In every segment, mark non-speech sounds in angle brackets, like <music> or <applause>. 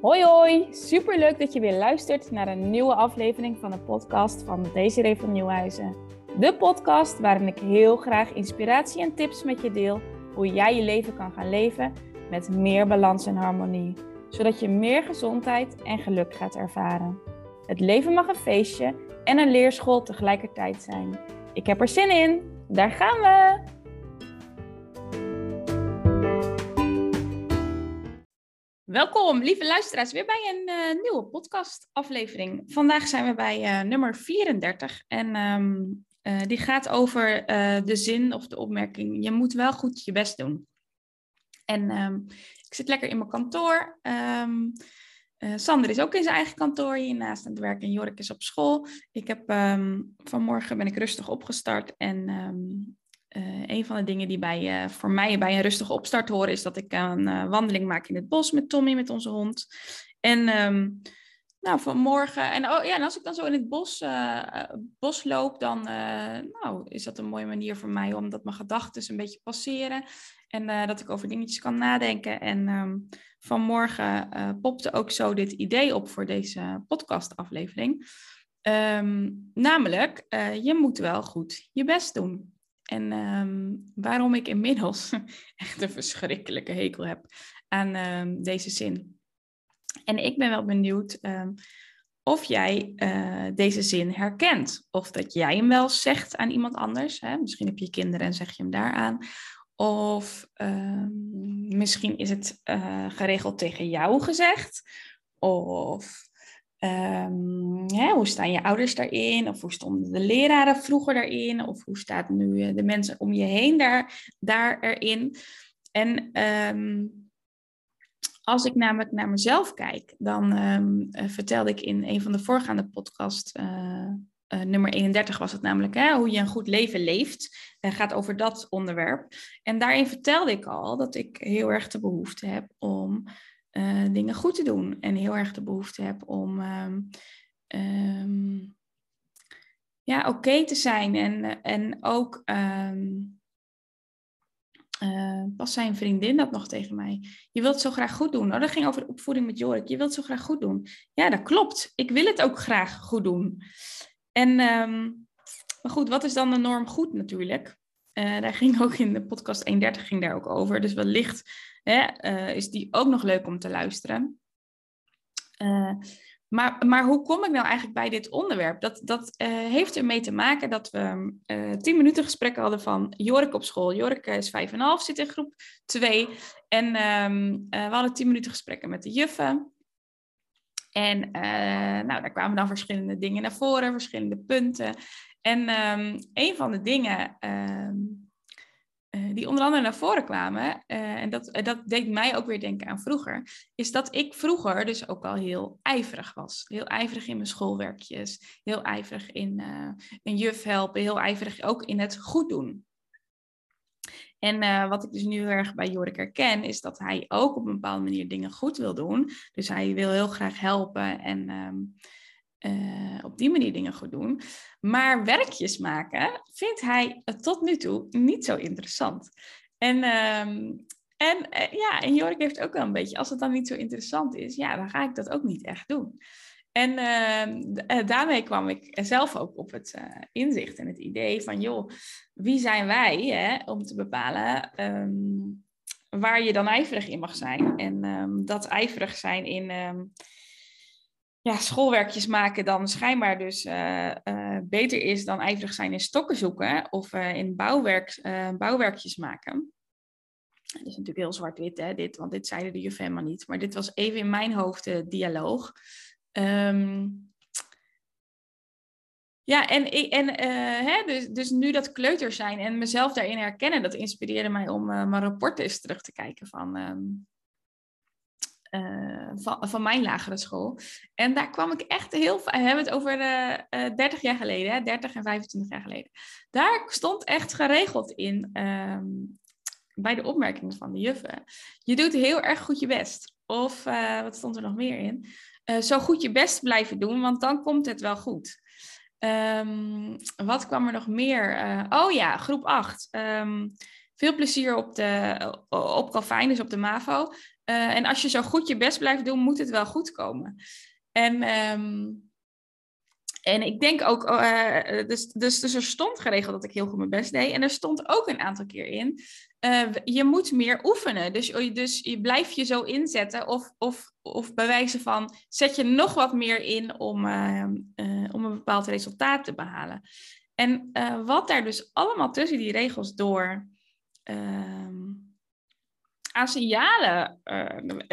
Hoi hoi, superleuk dat je weer luistert naar een nieuwe aflevering van de podcast van Desiree van Nieuwhuizen. De podcast waarin ik heel graag inspiratie en tips met je deel hoe jij je leven kan gaan leven met meer balans en harmonie, zodat je meer gezondheid en geluk gaat ervaren. Het leven mag een feestje en een leerschool tegelijkertijd zijn. Ik heb er zin in, daar gaan we! Welkom, lieve luisteraars, weer bij een uh, nieuwe podcastaflevering. Vandaag zijn we bij uh, nummer 34 en um, uh, die gaat over de zin of de opmerking: je moet wel goed je best doen. En um, ik zit lekker in mijn kantoor. Um, Sander is ook in zijn eigen kantoor hiernaast aan het werk en Jorik is op school. Ik heb vanmorgen ben ik rustig opgestart en uh, een van de dingen die bij, uh, voor mij bij een rustige opstart horen, is dat ik een uh, wandeling maak in het bos met Tommy, met onze hond. En um, nou, vanmorgen, en, oh, ja, en als ik dan zo in het bos, bos loop, dan nou, is dat een mooie manier voor mij om dat mijn gedachten een beetje passeren. En dat ik over dingetjes kan nadenken. En um, vanmorgen popte ook zo dit idee op voor deze podcastaflevering. Um, namelijk, je moet wel goed je best doen. En um, waarom ik inmiddels <laughs> echt een verschrikkelijke hekel heb aan um, deze zin. En ik ben wel benieuwd um, of jij uh, deze zin herkent. Of dat jij hem wel zegt aan iemand anders. Hè? Misschien heb je kinderen en zeg je hem daaraan. Of misschien is het uh, geregeld tegen jou gezegd. Of Hè, hoe staan je ouders daarin? Of hoe stonden de leraren vroeger daarin? Of hoe staat nu eh, de mensen om je heen daar, daar erin? En um, als ik namelijk naar mezelf kijk, dan um, uh, vertelde ik in een van de voorgaande podcasts, uh, nummer 31 was het namelijk, hè, hoe je een goed leven leeft, gaat over dat onderwerp. En daarin vertelde ik al dat ik heel erg de behoefte heb om uh, dingen goed te doen. En heel erg de behoefte heb om um, um, ja, oké te zijn. En, en ook um, pas zijn vriendin dat nog tegen mij. Je wilt zo graag goed doen. Oh, dat ging over opvoeding met Jorik. Je wilt zo graag goed doen. Ja, dat klopt. Ik wil het ook graag goed doen. En maar goed, wat is dan de norm goed natuurlijk? Uh, daar ging ook in de podcast 31 ging daar ook over. Dus wellicht hè, uh, is die ook nog leuk om te luisteren. Uh, maar, maar hoe kom ik nou eigenlijk bij dit onderwerp? Dat, dat heeft ermee te maken dat we tien minuten gesprek hadden van Jorik op school. Jorik is vijf en half, zit in groep 2. En um, we hadden tien minuten gesprekken met de juffen. En nou, daar kwamen dan verschillende dingen naar voren, verschillende punten. En um, een van de dingen um, uh, die onder andere naar voren kwamen, uh, en dat, dat deed mij ook weer denken aan vroeger, is dat ik vroeger dus ook al heel ijverig was. Heel ijverig in mijn schoolwerkjes, heel ijverig in een juf helpen, heel ijverig ook in het goed doen. En wat ik dus nu heel erg bij Jorik herken, is dat hij ook op een bepaalde manier dingen goed wil doen. Dus hij wil heel graag helpen en um, uh, op die manier dingen goed doen. Maar werkjes maken vindt hij tot nu toe niet zo interessant. En, um, en ja, en Jorik heeft ook wel een beetje, als het dan niet zo interessant is, ja, dan ga ik dat ook niet echt doen. En uh, daarmee kwam ik zelf ook op het inzicht en het idee van, joh, wie zijn wij hè, om te bepalen um, waar je dan ijverig in mag zijn. En um, dat ijverig zijn in ja, schoolwerkjes maken dan schijnbaar dus uh, beter is dan ijverig zijn in stokken zoeken of in bouwwerk, bouwwerkjes maken. Het is natuurlijk heel zwart-wit, hè, dit, want dit zeiden de juf helemaal niet. Maar dit was even in mijn hoofd de dialoog. Um, ja, en, en hè, dus, dus nu dat kleuter zijn en mezelf daarin herkennen, dat inspireerde mij om mijn rapporten eens terug te kijken van... Um, uh, van, van mijn lagere school. En daar kwam ik echt heel We hebben het over uh, uh, 30 jaar geleden, hè, 30 en 25 jaar geleden. Daar stond echt geregeld in, um, bij de opmerkingen van de juffen. Je doet heel erg goed je best. Of wat stond er nog meer in? Zo goed je best blijven doen, want dan komt het wel goed. Um, wat kwam er nog meer? oh ja, groep 8. Um, Veel plezier op, de, op Calvijn, dus op de MAVO. en als je zo goed je best blijft doen, moet het wel goed komen. En, ehm, en ik denk ook, dus, dus, dus er stond geregeld dat ik heel goed mijn best deed. En er stond ook een aantal keer in, je moet meer oefenen. Dus, dus je blijft je zo inzetten of, of, of bij wijze van zet je nog wat meer in om, om een bepaald resultaat te behalen. En uh, wat daar dus allemaal tussen die regels door uh, aan signalen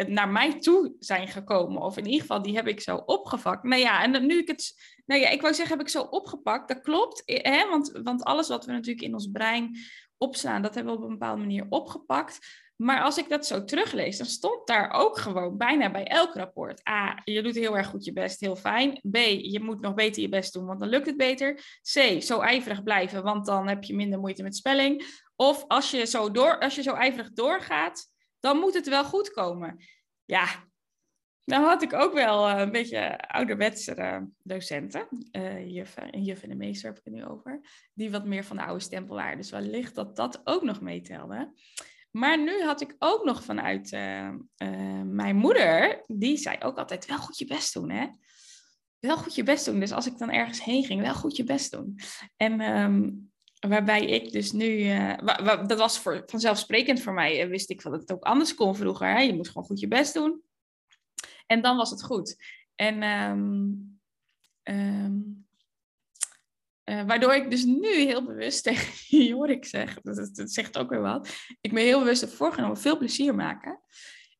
naar mij toe zijn gekomen, of in ieder geval die heb ik zo opgepakt. Nou ja, en nu ik het, nou ja, ik wou zeggen, heb ik zo opgepakt, dat klopt, hè? Want, want alles wat we natuurlijk in ons brein opslaan, dat hebben we op een bepaalde manier opgepakt. Maar als ik dat zo teruglees, dan stond daar ook gewoon bijna bij elk rapport. A, je doet heel erg goed je best, heel fijn. B, je moet nog beter je best doen, want dan lukt het beter. C, zo ijverig blijven, want dan heb je minder moeite met spelling. Of als je zo, door, als je zo ijverig doorgaat, dan moet het wel goed komen. Ja, dan had ik ook wel uh, een beetje ouderwetse docenten. Uh, juf, en juf en de meester heb ik het nu over. Die wat meer van de oude stempel waren. Dus wellicht dat dat ook nog meetelde. Maar nu had ik ook nog vanuit mijn moeder, die zei ook altijd wel goed je best doen, hè? Wel goed je best doen. Dus als ik dan ergens heen ging, wel goed je best doen. En um, waarbij ik dus nu, dat was voor, vanzelfsprekend voor mij, wist ik dat het ook anders kon vroeger. Hè? Je moet gewoon goed je best doen. En dan was het goed. En um, um, uh, waardoor ik dus nu heel bewust <laughs> tegen Jorik zeg, dat, dat, zegt ook weer wat, ik ben heel bewust voorgenomen veel plezier maken.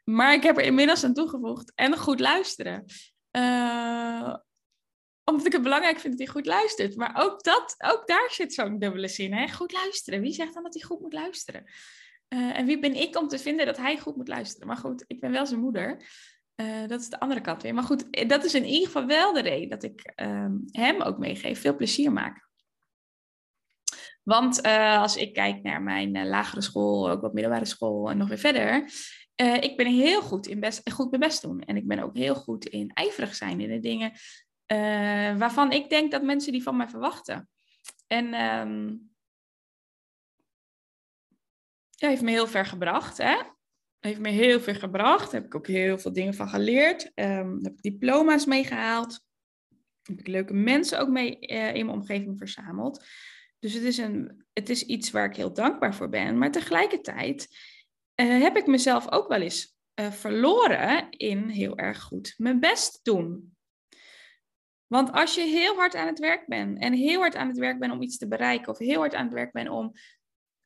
Maar ik heb er inmiddels aan toegevoegd en goed luisteren. Uh, omdat ik het belangrijk vind dat hij goed luistert. Maar ook, dat, ook daar zit zo'n dubbele zin. Hè? Goed luisteren. Wie zegt dan dat hij goed moet luisteren? Uh, en wie ben ik om te vinden dat hij goed moet luisteren? Maar goed, ik ben wel zijn moeder. Uh, dat is de andere kant weer. Maar goed, dat is in ieder geval wel de reden dat ik um, hem ook meegeef. Veel plezier maken. Want uh, als ik kijk naar mijn lagere school, ook wat middelbare school en nog weer verder. ik ben heel goed in best, goed mijn best doen. En ik ben ook heel goed in ijverig zijn in de dingen waarvan ik denk dat mensen die van mij verwachten. En um, heeft me heel ver gebracht. Hè? Heeft me heel veel gebracht. Daar heb ik ook heel veel dingen van geleerd. Um, heb ik diploma's meegehaald. Heb ik leuke mensen ook mee uh, in mijn omgeving verzameld. Dus het is, een, het is iets waar ik heel dankbaar voor ben. Maar tegelijkertijd uh, heb ik mezelf ook wel eens uh, verloren in heel erg goed mijn best doen. Want als je heel hard aan het werk bent en heel hard aan het werk bent om iets te bereiken, of heel hard aan het werk bent om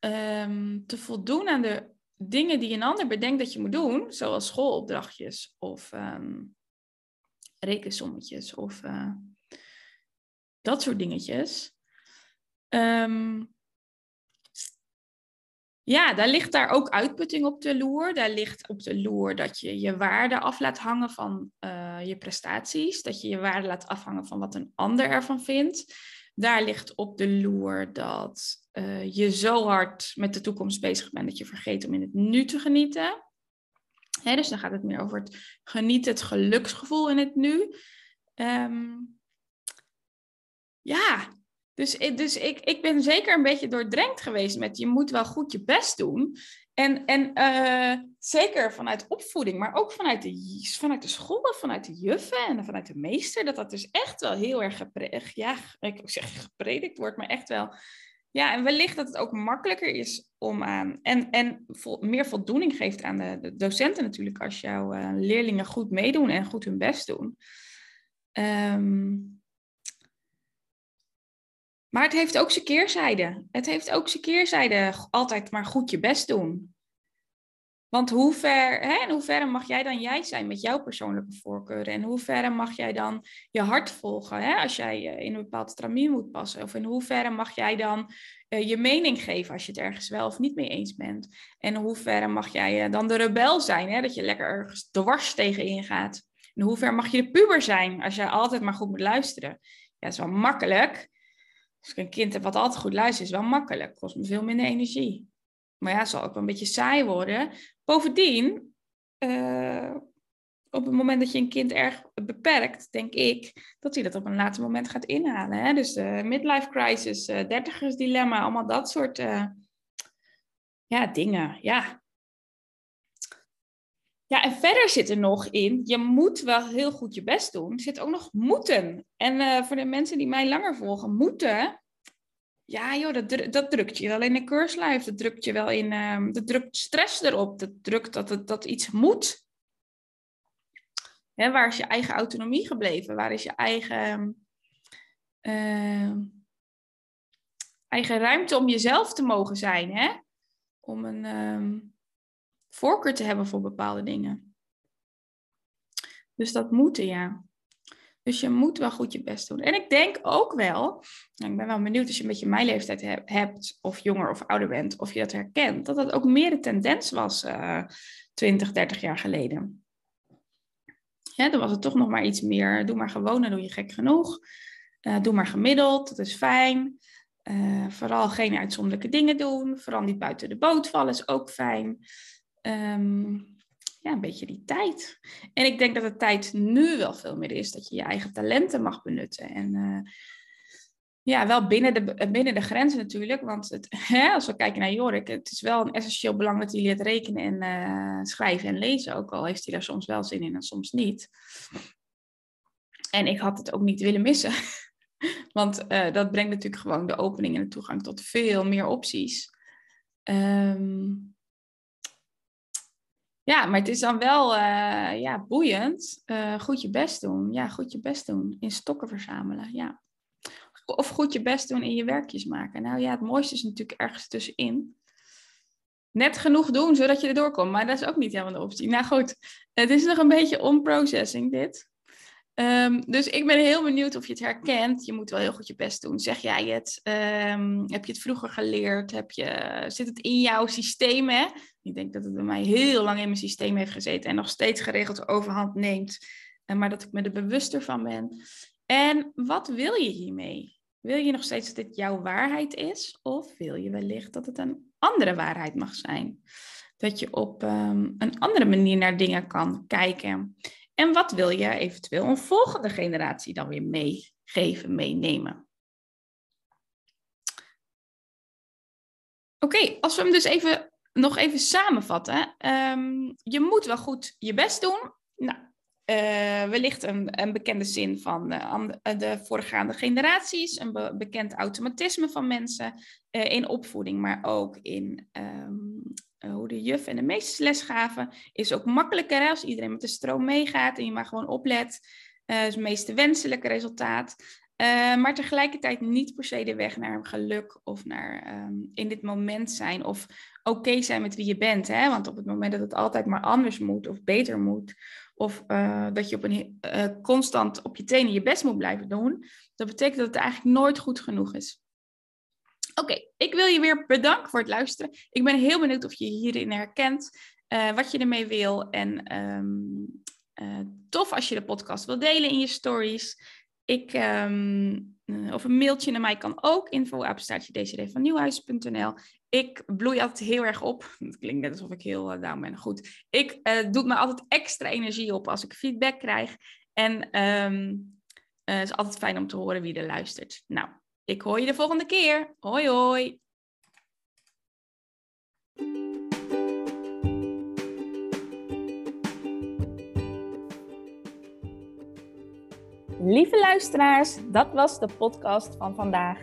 um, te voldoen aan de dingen die een ander bedenkt dat je moet doen, zoals schoolopdrachtjes of um, rekensommetjes of uh, dat soort dingetjes. Um, ja, daar ligt daar ook uitputting op de loer. Daar ligt op de loer dat je je waarde af laat hangen van uh, je prestaties. Dat je je waarde laat afhangen van wat een ander ervan vindt. Daar ligt op de loer dat uh, je zo hard met de toekomst bezig bent dat je vergeet om in het nu te genieten. Hè, dus dan gaat het meer over het genieten, het geluksgevoel in het nu. Um, ja, dus, dus ik, ik ben zeker een beetje doordrenkt geweest met je moet wel goed je best doen. En, en uh, zeker vanuit opvoeding, maar ook vanuit de, vanuit de school, vanuit de juffen en vanuit de meester, dat dat dus echt wel heel erg gepredikt, ja, ik zeg gepredikt wordt, maar echt wel. Ja, en wellicht dat het ook makkelijker is om aan, en, en vol, meer voldoening geeft aan de, docenten natuurlijk, als jouw uh, leerlingen goed meedoen en goed hun best doen. Um, maar het heeft ook zijn keerzijde. Het heeft ook zijn keerzijde. Altijd maar goed je best doen. Want hoe ver, hè, in hoeverre mag jij dan jij zijn met jouw persoonlijke voorkeuren? En hoe ver mag jij dan je hart volgen hè, als jij eh, in een bepaald stramien moet passen? Of in hoeverre mag jij dan uh, je mening geven als je het ergens wel of niet mee eens bent? En in hoeverre mag jij uh, dan de rebel zijn, hè, dat je lekker ergens dwars tegenin gaat? In hoeverre mag je de puber zijn als jij altijd maar goed moet luisteren? Ja, dat is wel makkelijk. Als ik een kind heb wat altijd goed luistert, is wel makkelijk. Kost me veel minder energie. Maar ja, zal ook wel een beetje saai worden. Bovendien, uh, op het moment dat je een kind erg beperkt, denk ik, dat hij dat op een later moment gaat inhalen. Hè? Dus de midlife crisis, uh, dertigersdilemma, allemaal dat soort ja, dingen, ja. Ja, en verder zit er nog in, je moet wel heel goed je best doen. Er zit ook nog moeten. En uh, voor de mensen die mij langer volgen, moeten, ja joh, dat, dat drukt je wel in een keurslijf. Dat drukt je wel in, um, dat drukt stress erop. Dat drukt dat, het, dat iets moet. Hè, waar is je eigen autonomie gebleven? Waar is je eigen, uh, eigen ruimte om jezelf te mogen zijn? Hè? Om een um, voorkeur te hebben voor bepaalde dingen. Dus dat moeten, ja. Dus je moet wel goed je best doen. En ik denk ook wel, nou, ik ben wel benieuwd als je een beetje mijn leeftijd hebt, of jonger of ouder bent, of je dat herkent, dat dat ook meer de tendens was uh, 20, 30 jaar geleden. Dan was het toch nog maar iets meer, doe maar gewoon, dan doe je gek genoeg. Uh, doe maar gemiddeld, dat is fijn. Uh, vooral geen uitzonderlijke dingen doen. Vooral niet buiten de boot vallen is ook fijn. Um, ja, een beetje die tijd. En ik denk dat de tijd nu wel veel meer is dat je je eigen talenten mag benutten. En uh, ja, wel binnen de, binnen de grenzen natuurlijk. Want het, <laughs> hè, als we kijken naar Jorik, het is wel een essentieel belang dat hij leert rekenen en uh, schrijven en lezen. Ook al heeft hij daar soms wel zin in en soms niet. En ik had het ook niet willen missen. <laughs> Want uh, dat brengt natuurlijk gewoon de opening en de toegang tot veel meer opties. Um, ja, maar het is dan wel uh, ja, boeiend. Uh, goed je best doen. Ja, goed je best doen. In stokken verzamelen. Ja. Of goed je best doen in je werkjes maken. Nou ja, het mooiste is natuurlijk ergens tussenin. Net genoeg doen zodat je erdoor komt. Maar dat is ook niet helemaal de optie. Nou goed, het is nog een beetje on-processing dit. Um, dus ik ben heel benieuwd of je het herkent. Je moet wel heel goed je best doen. Zeg jij het? Um, heb je het vroeger geleerd? Heb je, zit het in jouw systeem? Hè? Ik denk dat het bij mij heel lang in mijn systeem heeft gezeten en nog steeds geregeld overhand neemt. Uh, maar dat ik me er bewuster van ben. En wat wil je hiermee? Wil je nog steeds dat dit jouw waarheid is? Of wil je wellicht dat het een andere waarheid mag zijn? Dat je op um, een andere manier naar dingen kan kijken. En wat wil je eventueel een volgende generatie dan weer meegeven, meenemen? Oké, als we hem dus even, nog even samenvatten. Um, je moet wel goed je best doen. Nou, uh, wellicht een, een, bekende zin van de, de voorgaande generaties, een be bekend automatisme van mensen in opvoeding, maar ook in uh, hoe de juf en de meesters les gaven, is ook makkelijker als iedereen met de stroom meegaat en je maar gewoon oplet. Is het meest wenselijke resultaat. Maar tegelijkertijd niet per se de weg naar geluk of naar um, in dit moment zijn of oké zijn met wie je bent. Hè? Want op het moment dat het altijd maar anders moet of beter moet, of uh, dat je op een, uh, constant op je tenen je best moet blijven doen, dat betekent dat het eigenlijk nooit goed genoeg is. Oké, ik wil je weer bedanken voor het luisteren. Ik ben heel benieuwd of je hierin herkent, uh, wat je ermee wil. En uh, tof als je de podcast wil delen in je stories. Ik, um, uh, of een mailtje naar mij kan ook, info apenstaartje van nieuwhuis.nl. Ik bloei altijd heel erg op. Het klinkt net alsof ik heel down ben. Goed, ik doe me altijd extra energie op als ik feedback krijg. En um, het is altijd fijn om te horen wie er luistert. Nou, ik hoor je de volgende keer. Hoi hoi. Lieve luisteraars, dat was de podcast van vandaag.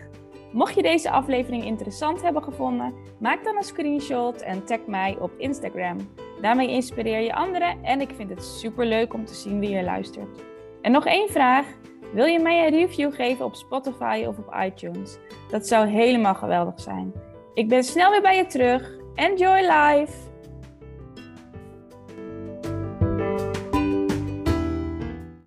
Mocht je deze aflevering interessant hebben gevonden, maak dan een screenshot en tag mij op Instagram. Daarmee inspireer je anderen en ik vind het super leuk om te zien wie er luistert. En nog één vraag. Wil je mij een review geven op Spotify of op iTunes? Dat zou helemaal geweldig zijn. Ik ben snel weer bij je terug. Enjoy life!